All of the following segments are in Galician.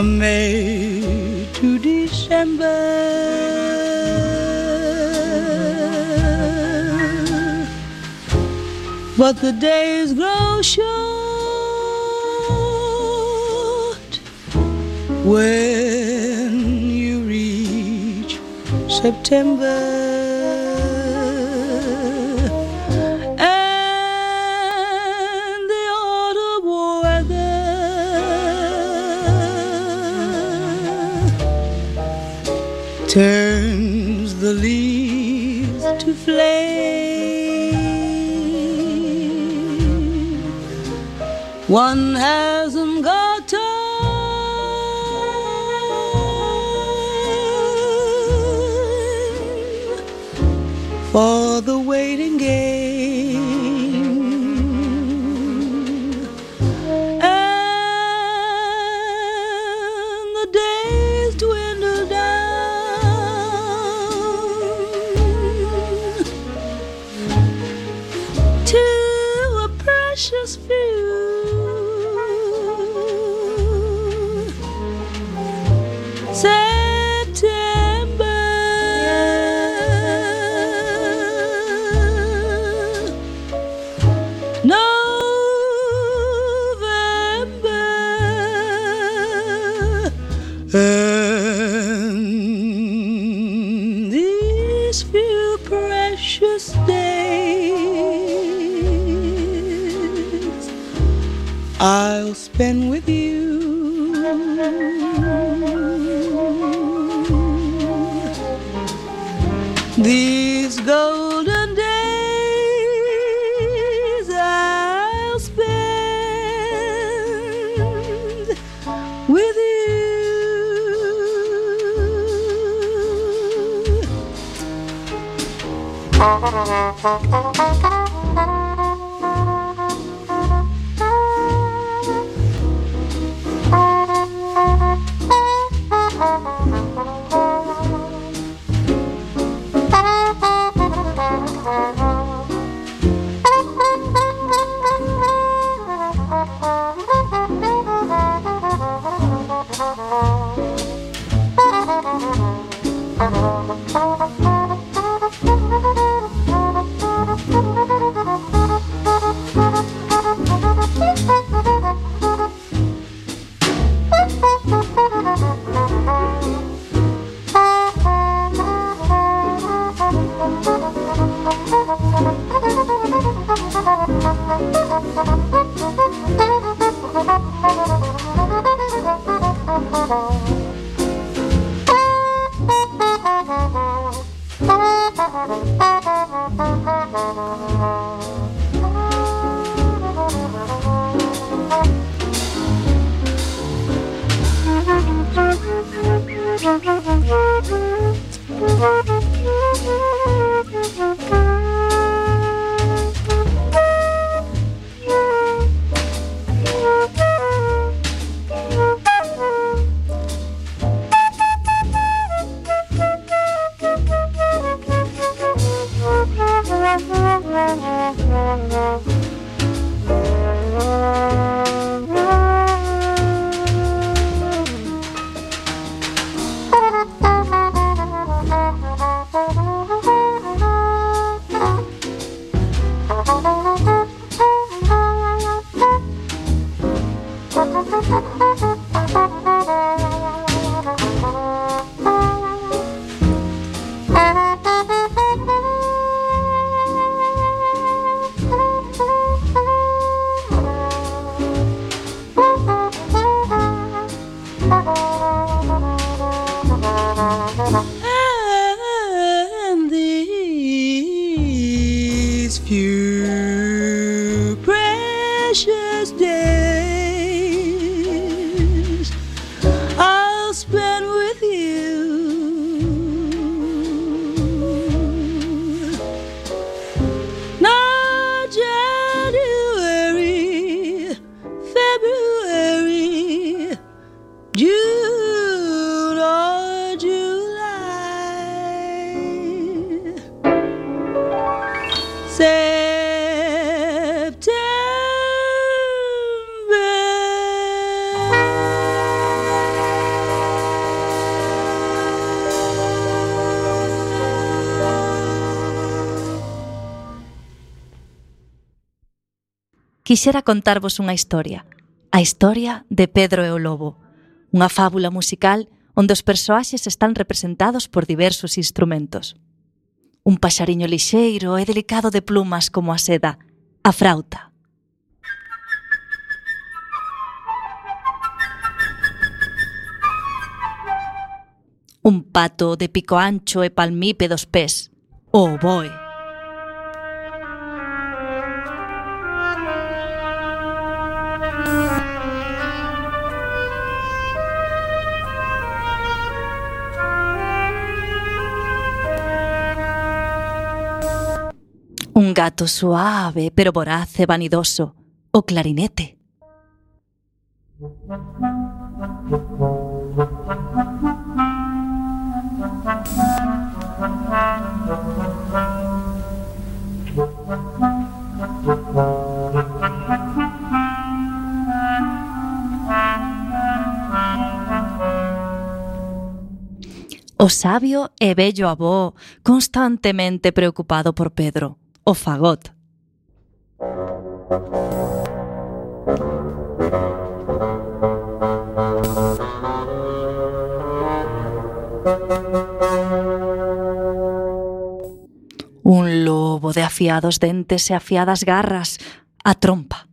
from May to December. But the days grow short when you reach September. feels. quixera contarvos unha historia, a historia de Pedro e o Lobo, unha fábula musical onde os persoaxes están representados por diversos instrumentos. Un paxariño lixeiro e delicado de plumas como a seda, a frauta, un pato de pico ancho e palmípedos pés, o oboe. Gato suave pero voraz e vanidoso, o clarinete. O sabio e bello avó, constantemente preocupado por Pedro, o fagot. Un lobo de afiados dentes e afiadas garras, a trompa.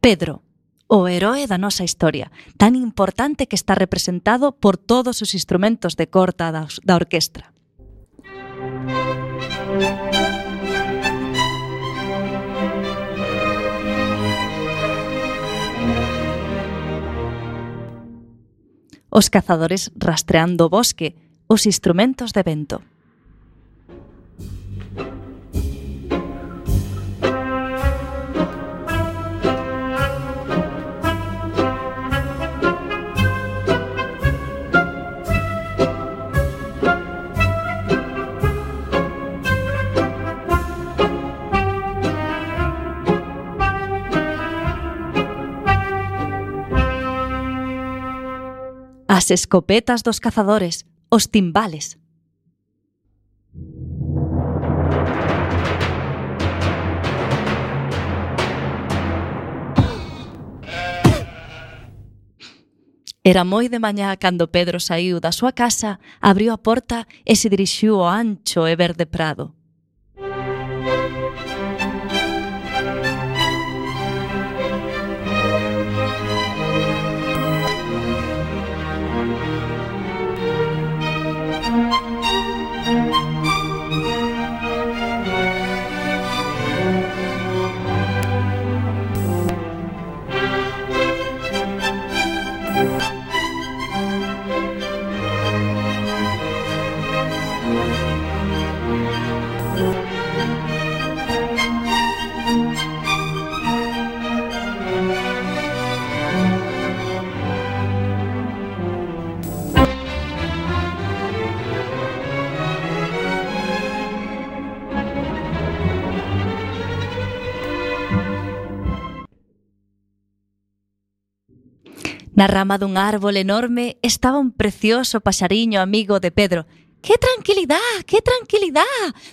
Pedro, o heroe da nosa historia, tan importante que está representado por todos os instrumentos de corta da, da orquestra. Os cazadores rastreando o bosque, os instrumentos de vento. as escopetas dos cazadores, os timbales. Era moi de mañá cando Pedro saiu da súa casa, abriu a porta e se dirixiu ao ancho e verde prado. Na rama dun árbol enorme estaba un precioso paxariño amigo de Pedro. ¡Qué tranquilidad! ¡Qué tranquilidad!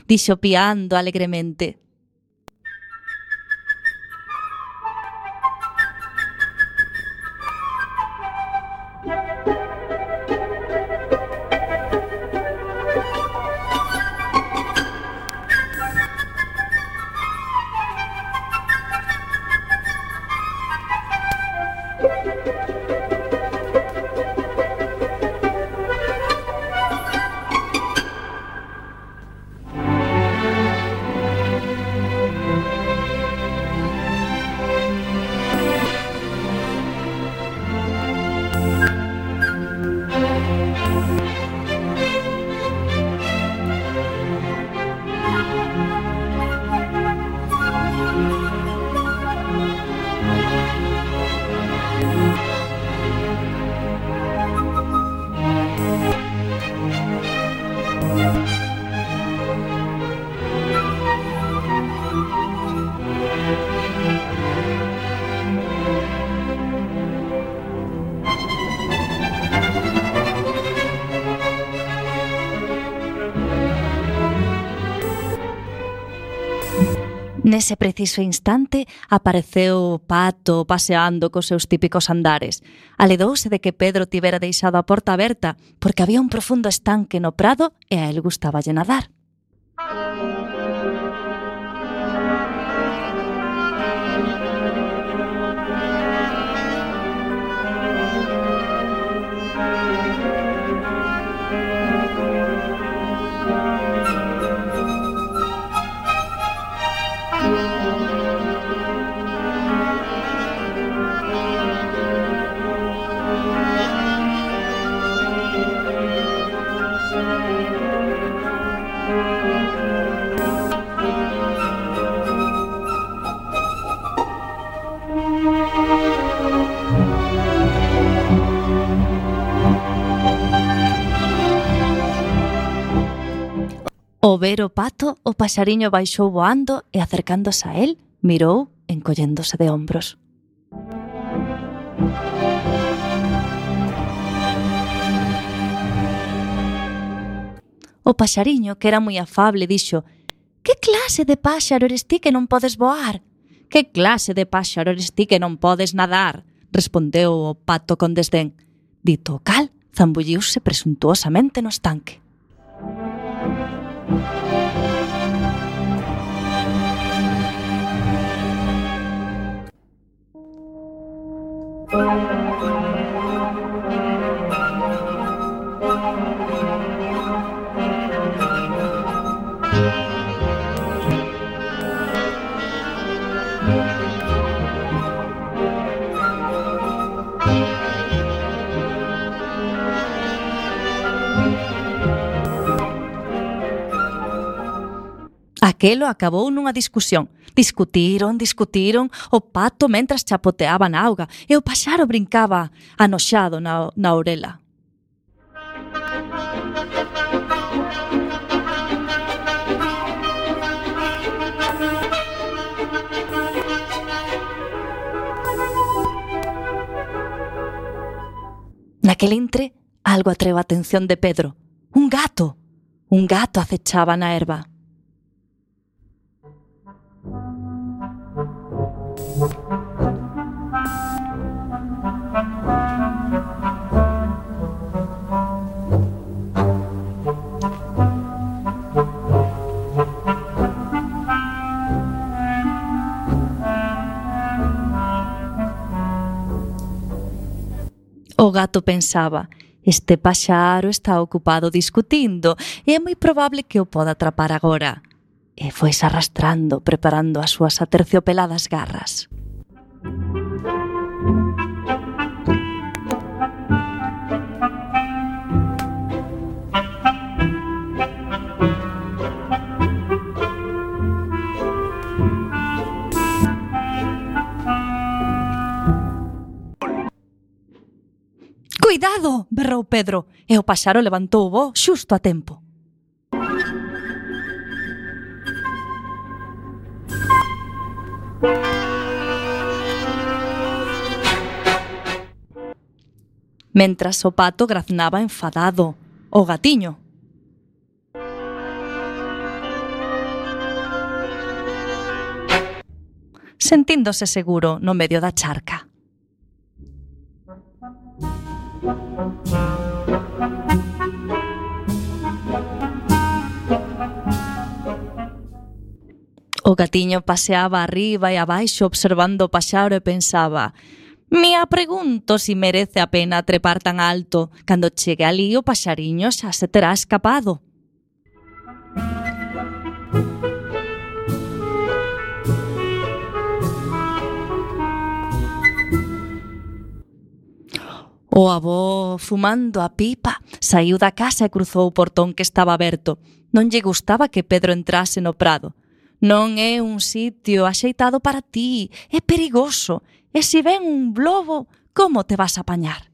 dixo piando alegremente. Nese preciso instante apareceu o pato paseando cos seus típicos andares. Aledouse de que Pedro tivera deixado a porta aberta porque había un profundo estanque no prado e a él gustaba nadar. Ao ver o pato, o paxariño baixou voando e acercándose a el, mirou encolléndose de hombros. O paxariño, que era moi afable, dixo «Que clase de páxaro eres ti que non podes voar? Que clase de páxaro eres ti que non podes nadar?» respondeu o pato con desdén. Dito o cal, zambulliuse presuntuosamente no estanque. Thank you. Aquelo acabou nunha discusión. Discutiron, discutiron, o pato mentras chapoteaba na auga e o paxaro brincaba anoxado na, na orela. Naquel entre, algo atreva a atención de Pedro. Un gato. Un gato acechaba na erva. O gato pensaba, este paxaro está ocupado discutindo e é moi probable que o poda atrapar agora. E foise arrastrando, preparando as súas aterciopeladas garras. Música Cuidado! berrou Pedro, e o paxaro levantou o voo xusto a tempo. Mentras o pato graznaba enfadado, o gatiño. Sentíndose seguro no medio da charca. O gatiño paseaba arriba e abaixo observando o paxaro e pensaba Me pregunto si merece a pena trepar tan alto. Cando chegue ali o paxariño xa se terá escapado. O avó, fumando a pipa, saiu da casa e cruzou o portón que estaba aberto. Non lle gustaba que Pedro entrase no prado. Non é un sitio axeitado para ti, é perigoso. E se ven un globo, como te vas a apañar?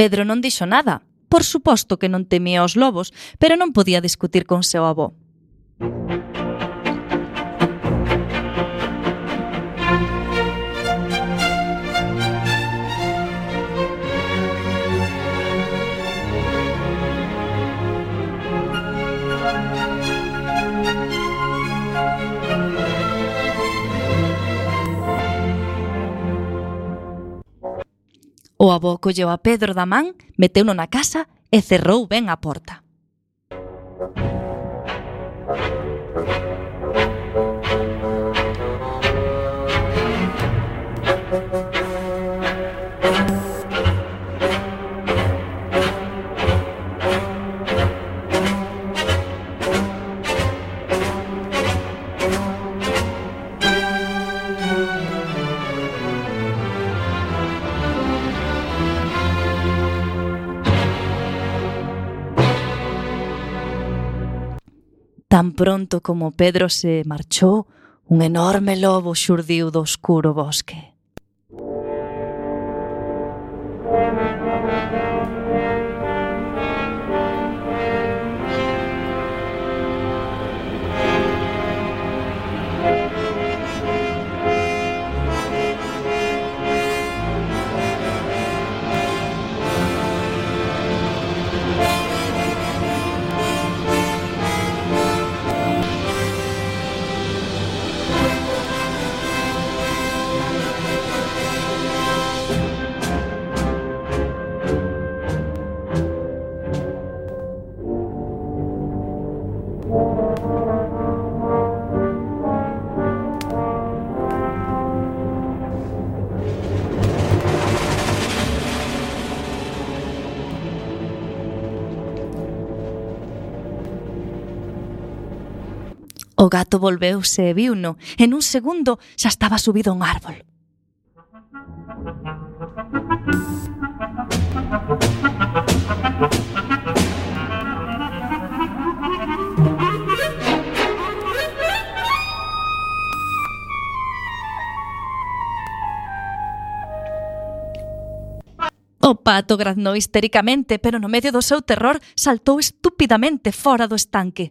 Pedro non dixo nada. Por suposto que non temía os lobos, pero non podía discutir con seu avó. O avó colleu a Pedro da man, meteuno na casa e cerrou ben a porta. Tan pronto como Pedro se marchou, un enorme lobo xurdiu do oscuro bosque. O gato volveuse e viuno, En un segundo xa estaba subido a un árbol. O pato graznou histéricamente, pero no medio do seu terror saltou estúpidamente fora do estanque.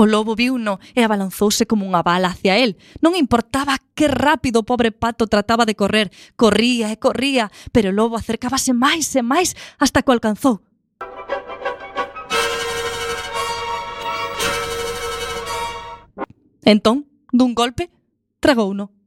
O lobo viuno e abalanzouse como unha bala hacia él. Non importaba que rápido o pobre pato trataba de correr. Corría e corría, pero o lobo acercábase máis e máis hasta que o alcanzou. Entón, dun golpe, tragouno.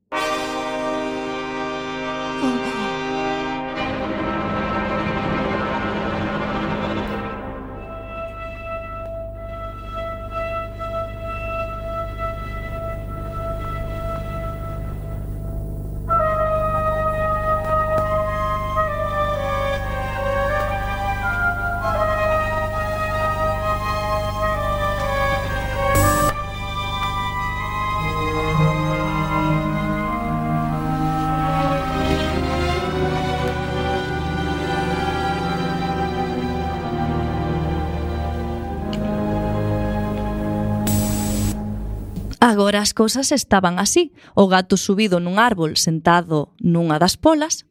Agora as cousas estaban así. O gato subido nun árbol sentado nunha das polas.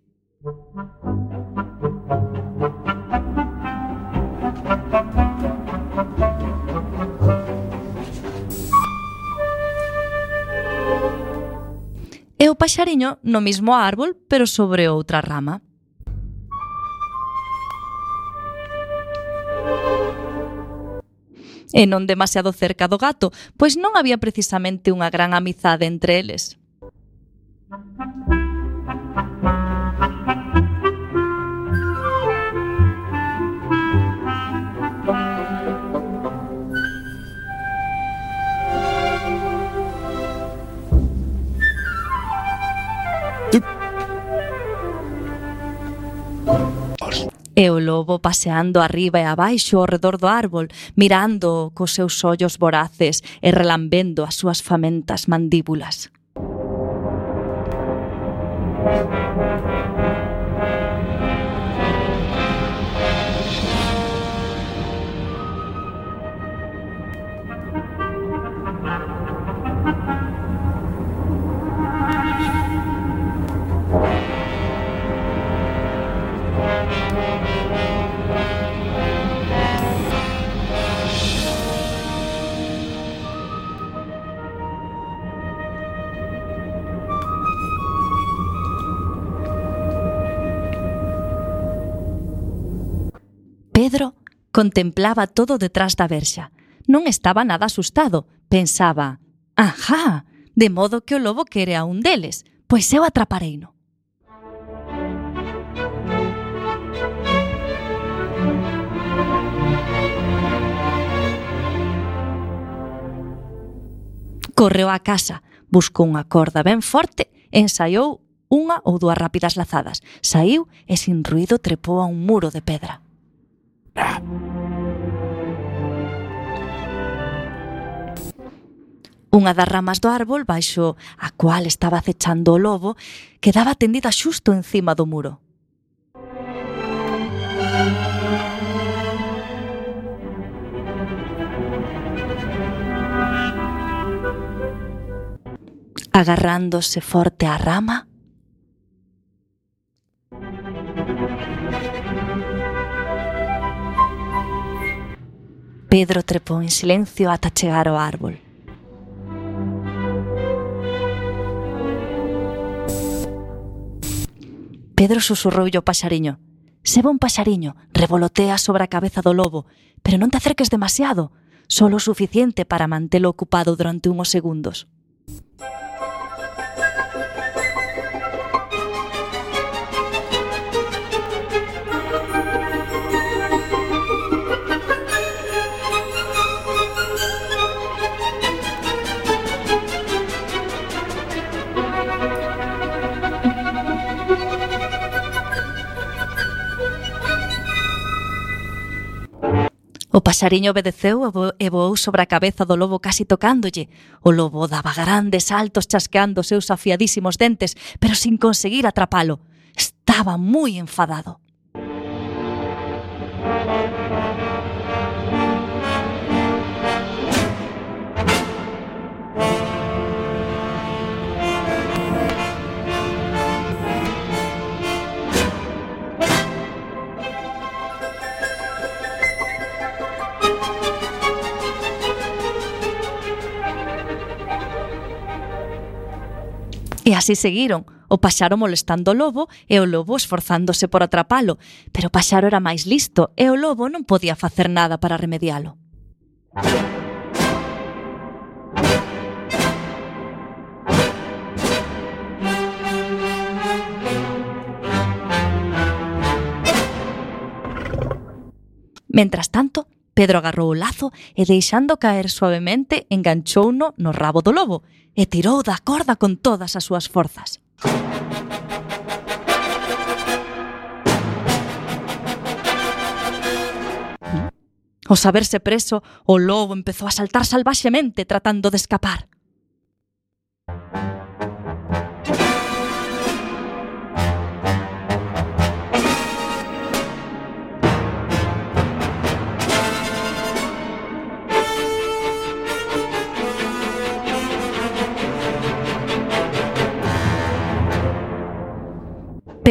E o paxariño no mismo árbol, pero sobre outra rama. e non demasiado cerca do gato, pois non había precisamente unha gran amizade entre eles. E o lobo paseando arriba e abaixo ao redor do árbol, mirando cos seus ollos voraces e relambendo as súas famentas mandíbulas. contemplaba todo detrás da verxa. Non estaba nada asustado. Pensaba, ajá, de modo que o lobo quere a un deles, pois eu atrapareino. Correu á casa, buscou unha corda ben forte e ensaiou unha ou dúas rápidas lazadas. Saiu e sin ruido trepou a un muro de pedra. Unha das ramas do árbol baixo a cual estaba acechando o lobo quedaba tendida xusto encima do muro. Agarrándose forte á rama, Pedro trepou en silencio ata chegar ao árbol. Pedro susurroulle o paxariño. Seba un paxariño, revolotea sobre a cabeza do lobo, pero non te acerques demasiado, solo o suficiente para mantelo ocupado durante unhos segundos. O pasariño obedeceu e voou sobre a cabeza do lobo casi tocándolle. O lobo daba grandes saltos chasqueando seus afiadísimos dentes, pero sin conseguir atrapalo. Estaba moi enfadado. E así seguiron, o paxaro molestando o lobo e o lobo esforzándose por atrapalo, pero o paxaro era máis listo e o lobo non podía facer nada para remedialo. Mentras tanto, Pedro agarrou o lazo e deixando caer suavemente enganchouno no rabo do lobo e tirou da corda con todas as súas forzas. Ao saberse preso, o lobo empezou a saltar salvaxemente tratando de escapar.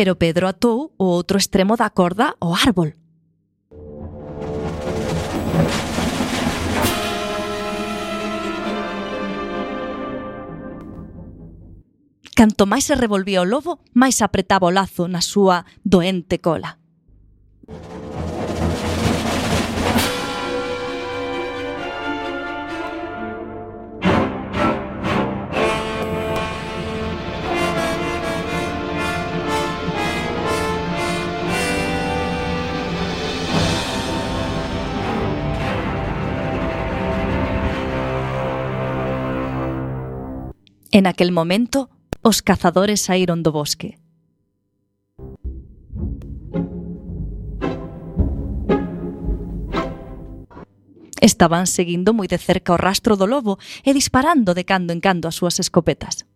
Pero Pedro atou o outro extremo da corda ao árbol. Canto máis se revolvía o lobo, máis apretaba o lazo na súa doente cola. En aquel momento, os cazadores saíron do bosque. Estaban seguindo moi de cerca o rastro do lobo e disparando de cando en cando as súas escopetas.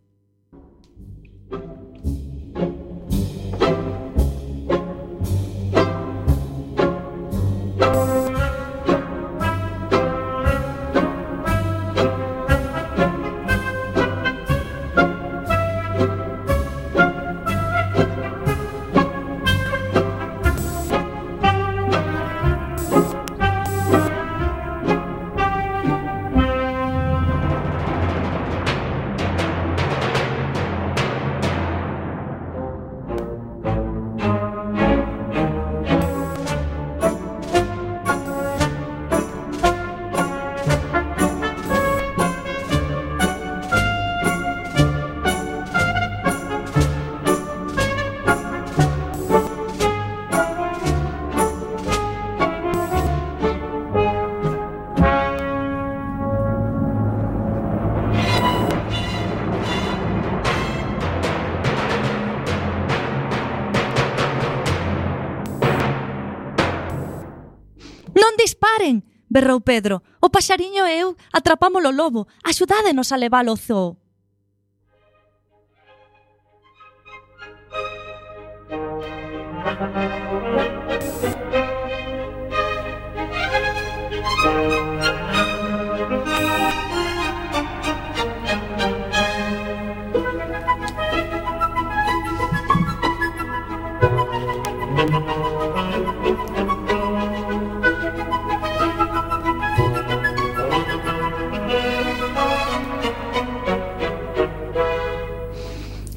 berrou Pedro. O paxariño e eu atrapámolo lobo. Axudádenos a leválo ao zoo.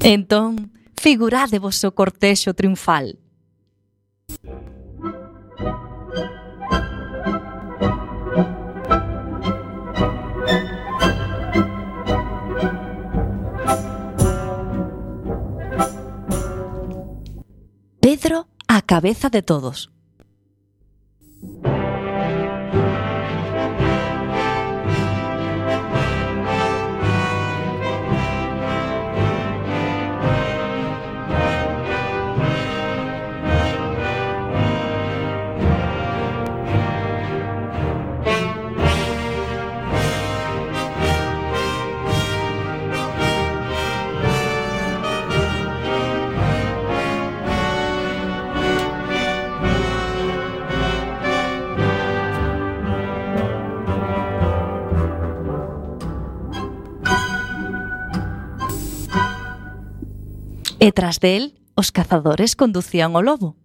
Entón, figurádevos o cortexo triunfal. Pedro a cabeza de todos. e tras del os cazadores conducían o lobo.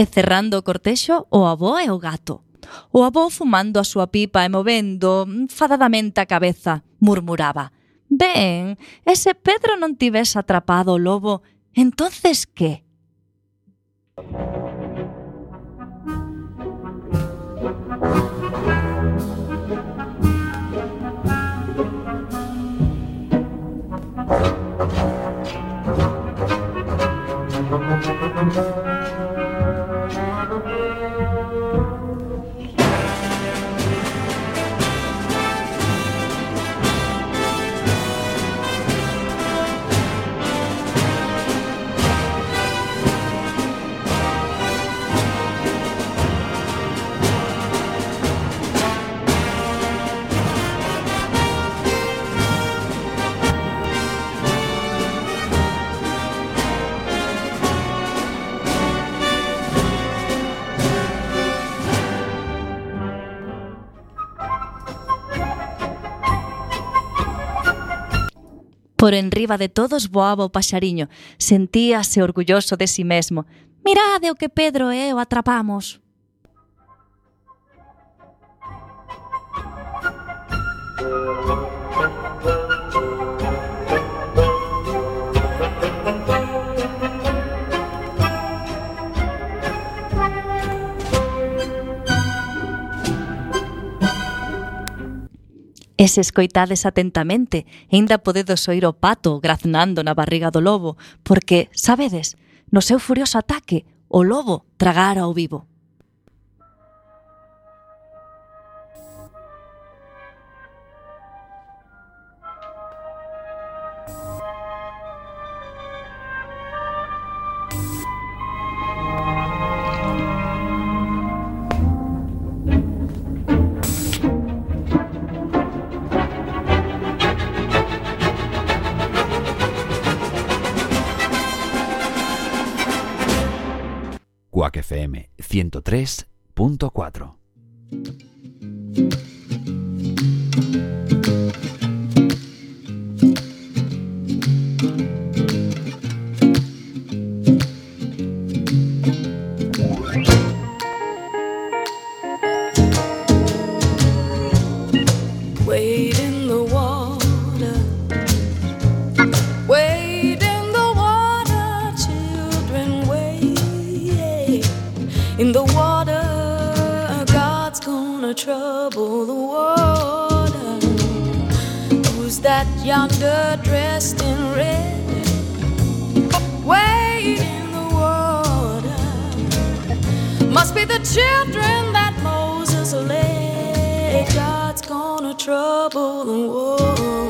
E cerrando o cortexo, o avó e o gato. O avó fumando a súa pipa e movendo fadadamente a cabeza, murmuraba. Ben, ese Pedro non tivese atrapado o lobo, entonces que? Por enriba de todos voaba o paxariño, sentíase orgulloso de si mesmo. Mirade o que Pedro e atrapamos. E se escoitades atentamente, aínda podedes oír o pato graznando na barriga do lobo, porque, sabedes, no seu furioso ataque, o lobo tragara ao vivo. Quack FM 103.4 yonder dressed in red? Wade in the water. Must be the children that Moses led. God's gonna trouble the water.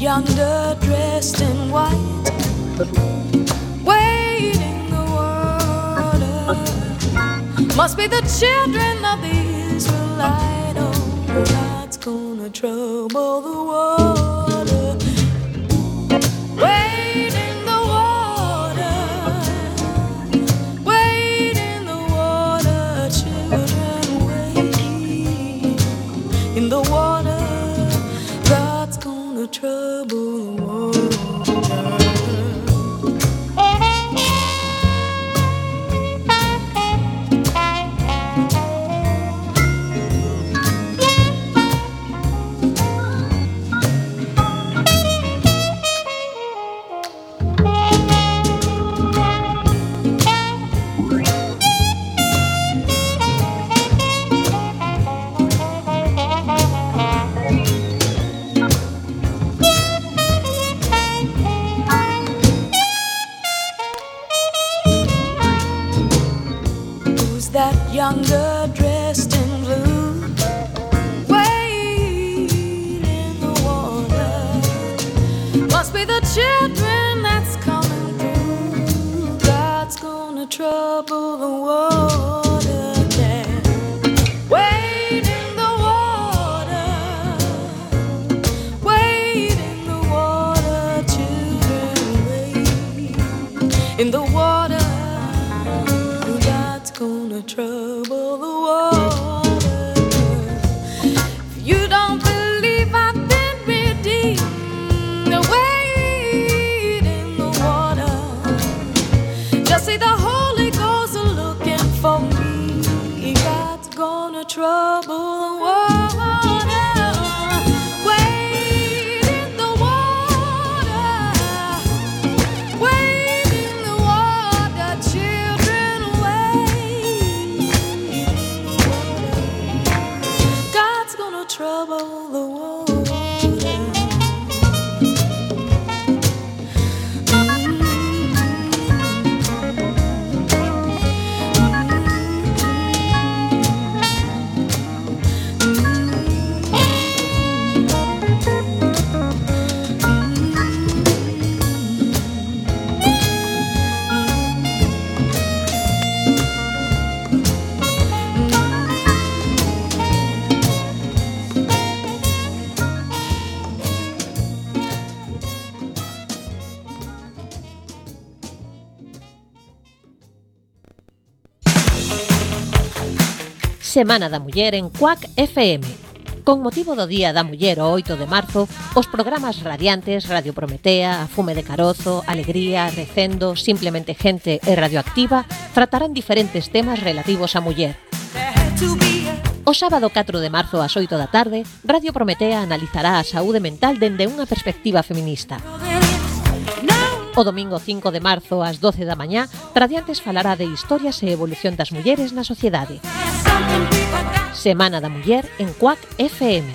Yonder dressed in white? Wade in the water. Must be the children of the Israelite. Oh, God's gonna trouble the water. Wade in the water. Wade in the water, children. Wade in the water trouble. Whoa. Semana da Muller en Cuac FM. Con motivo do Día da Muller o 8 de marzo, os programas radiantes Radio Prometea, A Fume de Carozo, Alegría, Recendo, Simplemente Gente e Radioactiva tratarán diferentes temas relativos á muller. O sábado 4 de marzo ás 8 da tarde, Radio Prometea analizará a saúde mental dende unha perspectiva feminista. O domingo 5 de marzo ás 12 da mañá, Radiantes falará de historias e evolución das mulleres na sociedade. Semana da Muller en Cuac FM.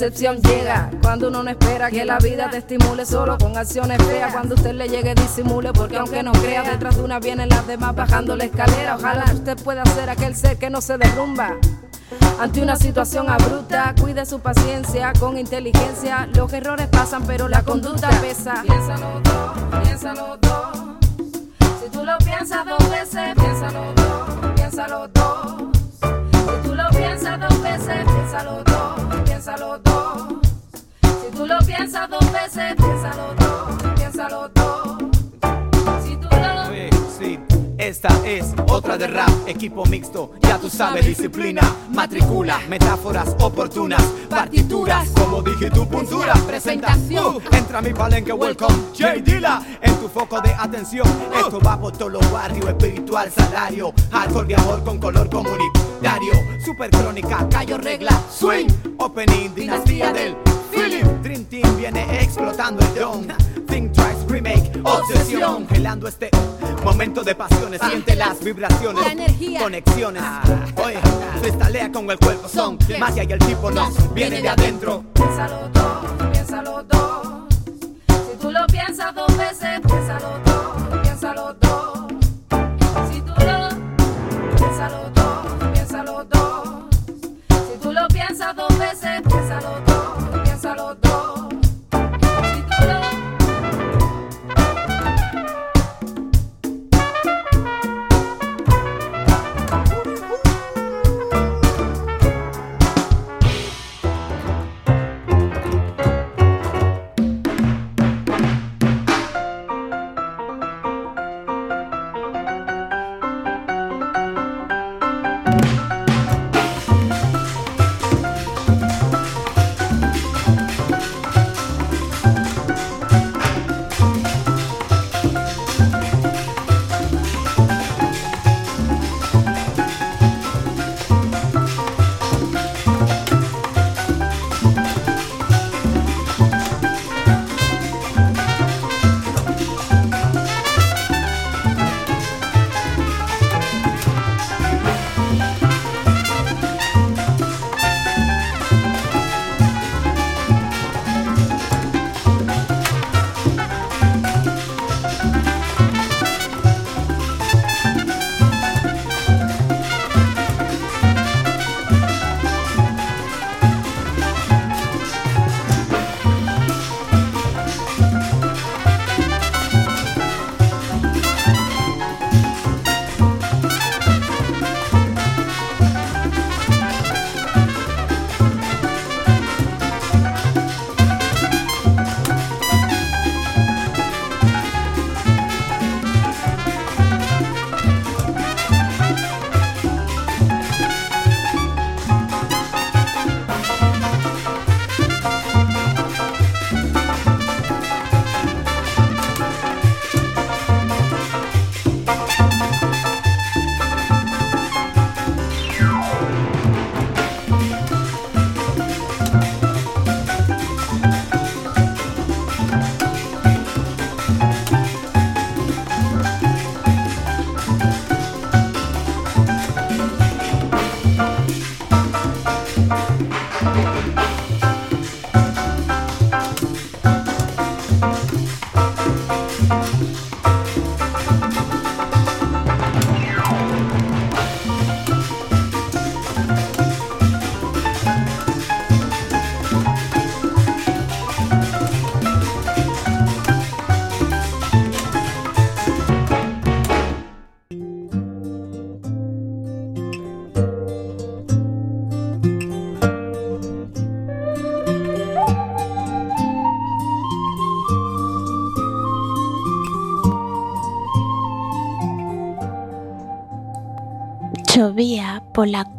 Decepción llega cuando uno no espera que la vida te estimule solo con acciones feas. Cuando usted le llegue, disimule, porque aunque no crea, detrás de una vienen las demás bajando la escalera. Ojalá usted pueda ser aquel ser que no se derrumba. Ante una situación abrupta, cuide su paciencia con inteligencia. Los errores pasan, pero la conducta pesa. Piénsalo dos, piénsalo dos. Si tú lo piensas dos veces, piénsalo dos, piénsalo dos. Si tú lo piensas dos veces, piénsalo dos, piénsalo dos. Tú lo piensas dos veces, piénsalo dos, piénsalo dos. Esta es otra de rap, equipo mixto, ya tú sabes, disciplina, matricula, metáforas oportunas, partituras, como dije tu puntura, presentación, uh, entra a mi palenque, welcome, J. Dila, en tu foco de atención, esto va por todos los barrios, espiritual, salario, hardcore de amor con color comunitario, super crónica, callo regla, swing, opening, dinastía del feeling, Dream Team viene explotando el don, think twice, remake, obsesión, gelando este momento de pasiones, siente las vibraciones, La energía. conexiones, oye, cristalea con el cuerpo, son magia y el tipo nos viene de adentro. Piénsalo dos, piénsalo dos. Si tú lo piensas dos veces, piénsalo dos, piénsalo dos. Si tú lo piénsalo dos, piénsalo dos. Si tú lo piensas dos veces, piénsalo dos, piénsalo dos.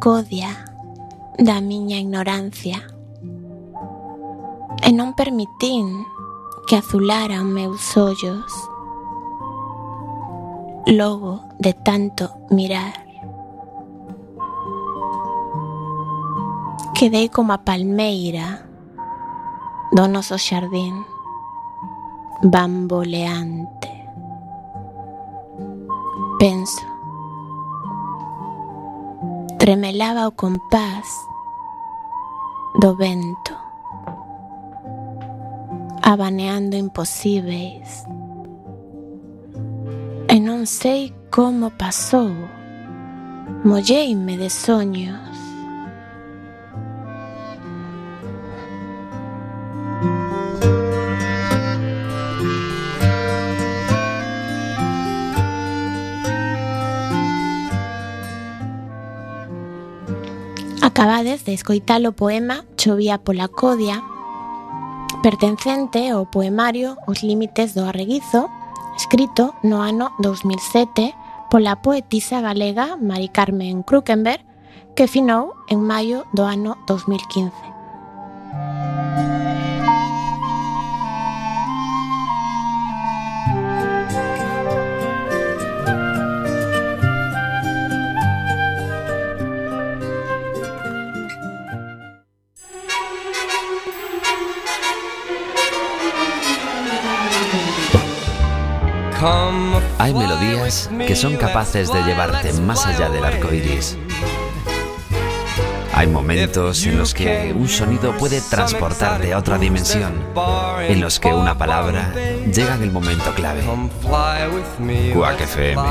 Codia da miña ignorancia e non permitín que azularan meus ollos logo de tanto mirar. Quedei como a palmeira do noso xardín bamboleante. Penso, tremelaba o compás do vento, abaneando imposíveis. E non sei como pasou, molleime de soños. Acabades de escoitar o poema Chovía pola Codia, pertencente ao poemario Os Límites do Arreguizo, escrito no ano 2007 pola poetisa galega Mari Carmen Krukenberg, que finou en maio do ano 2015. Hay melodías que son capaces de llevarte más allá del arco iris. Hay momentos en los que un sonido puede transportarte a otra dimensión, en los que una palabra llega en el momento clave. Quack FM,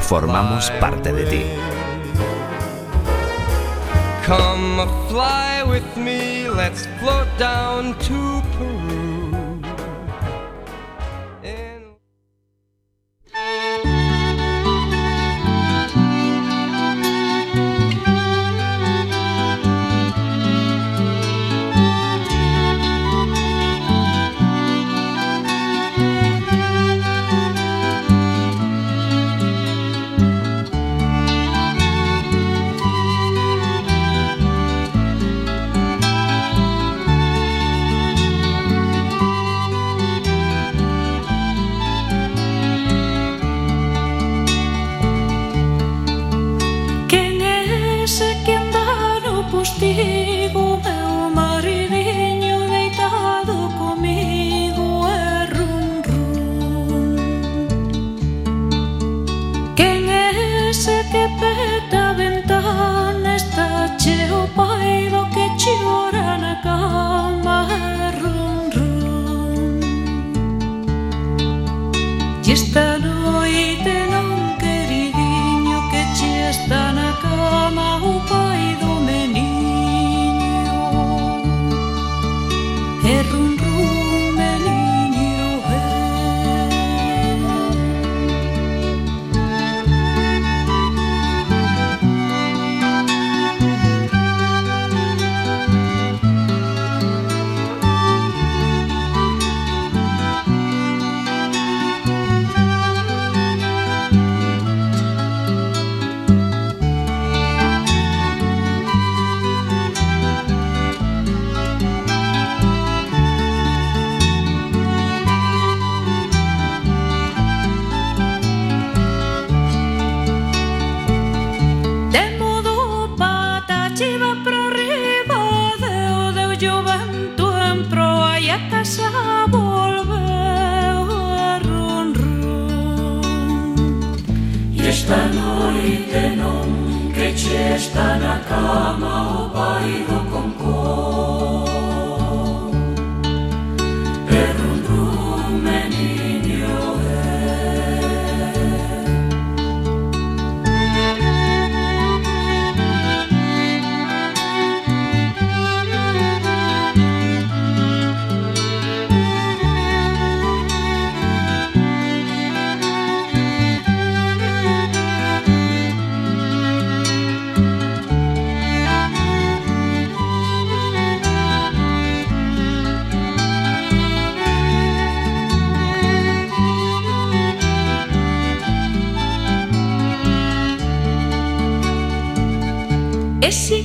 formamos parte de ti. Usiesz ta na kama obaj Esse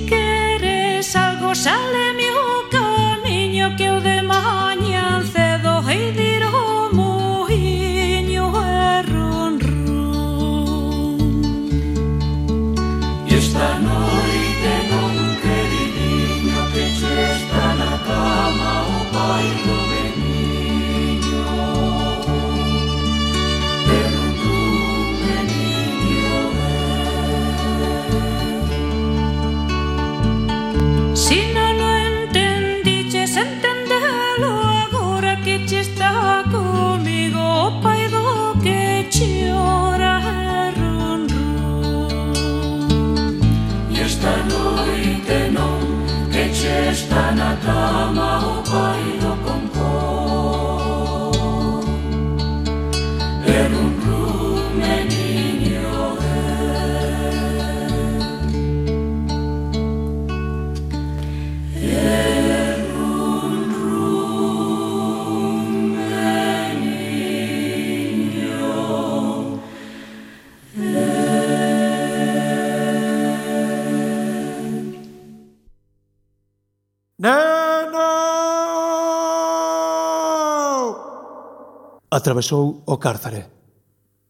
atravesou o cárcere.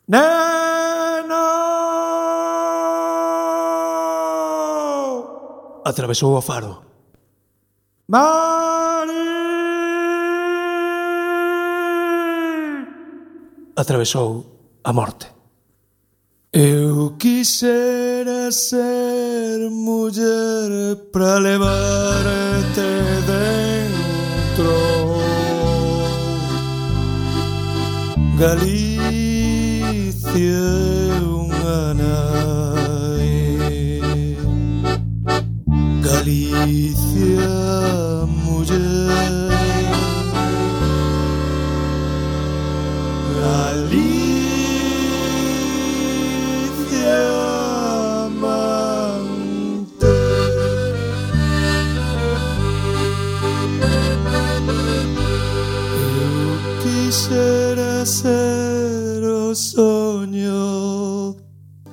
Neno! Atravesou o faro. Mari! Atravesou a morte. Eu quisera ser muller para levarte dentro Galícia, unha nae Galícia, mulher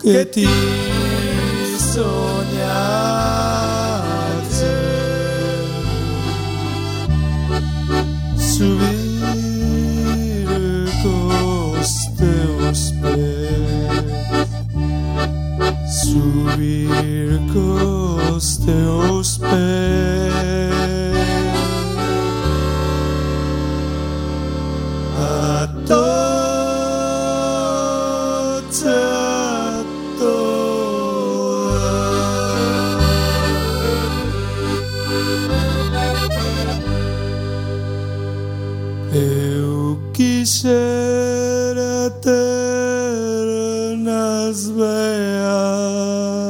que ti sognate subire cos teus pés. Subir cos teus 爱啊。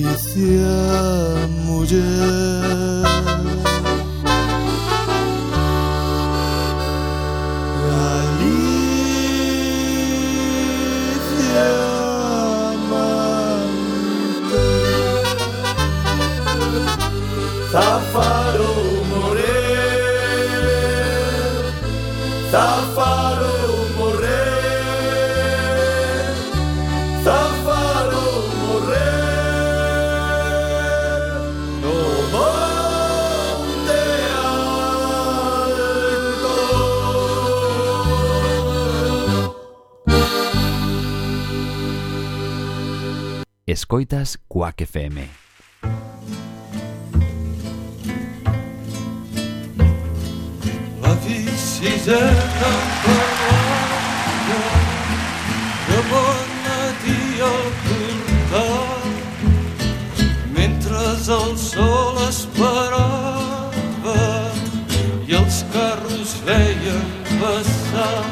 delícia, mulher. Safado. Escoitas Cuac FM. Bon mentre el sol esperava i els carros veien passar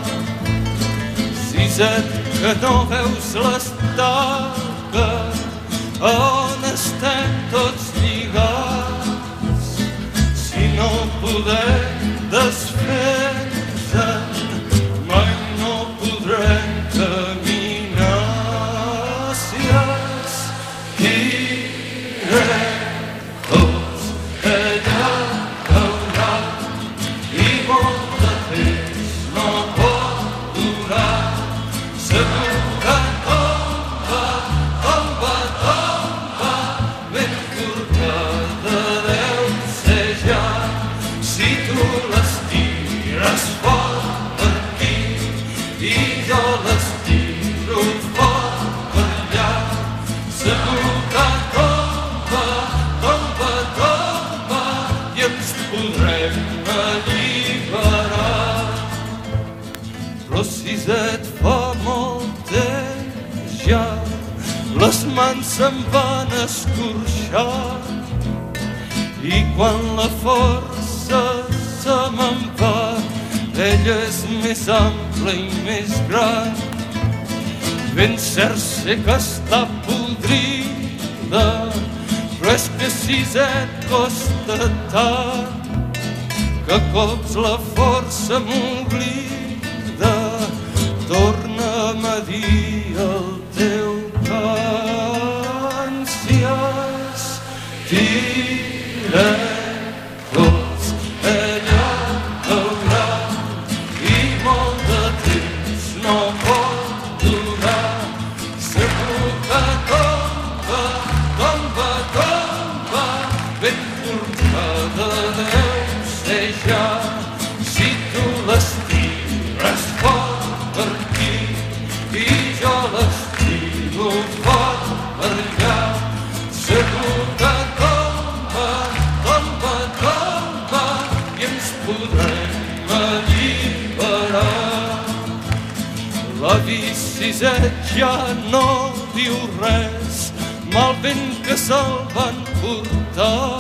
Siset que no veus l'estaca on estem tots lligats si no podem desfer-nos se'n van escorxar i quan la força se me'n va ella és més ampla i més gran. Ben cert sé que està podrida però és que si et costa tant que cops la força m'oblida torna'm a dir el teu في ja no diu res, mal vent que se'l van portar.